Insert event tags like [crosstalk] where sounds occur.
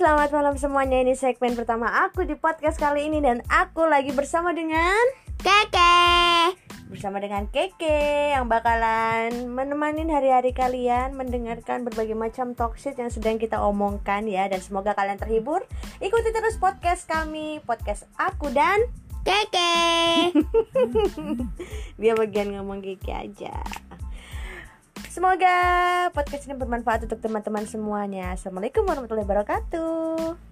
selamat malam semuanya. Ini segmen pertama aku di podcast kali ini dan aku lagi bersama dengan Keke. bersama dengan Keke yang bakalan menemani hari-hari kalian mendengarkan berbagai macam talk shit yang sedang kita omongkan ya dan semoga kalian terhibur. Ikuti terus podcast kami, podcast aku dan Keke. [laughs] dia bagian ngomong Keke aja. Semoga podcast ini bermanfaat untuk teman-teman semuanya. Assalamualaikum warahmatullahi wabarakatuh.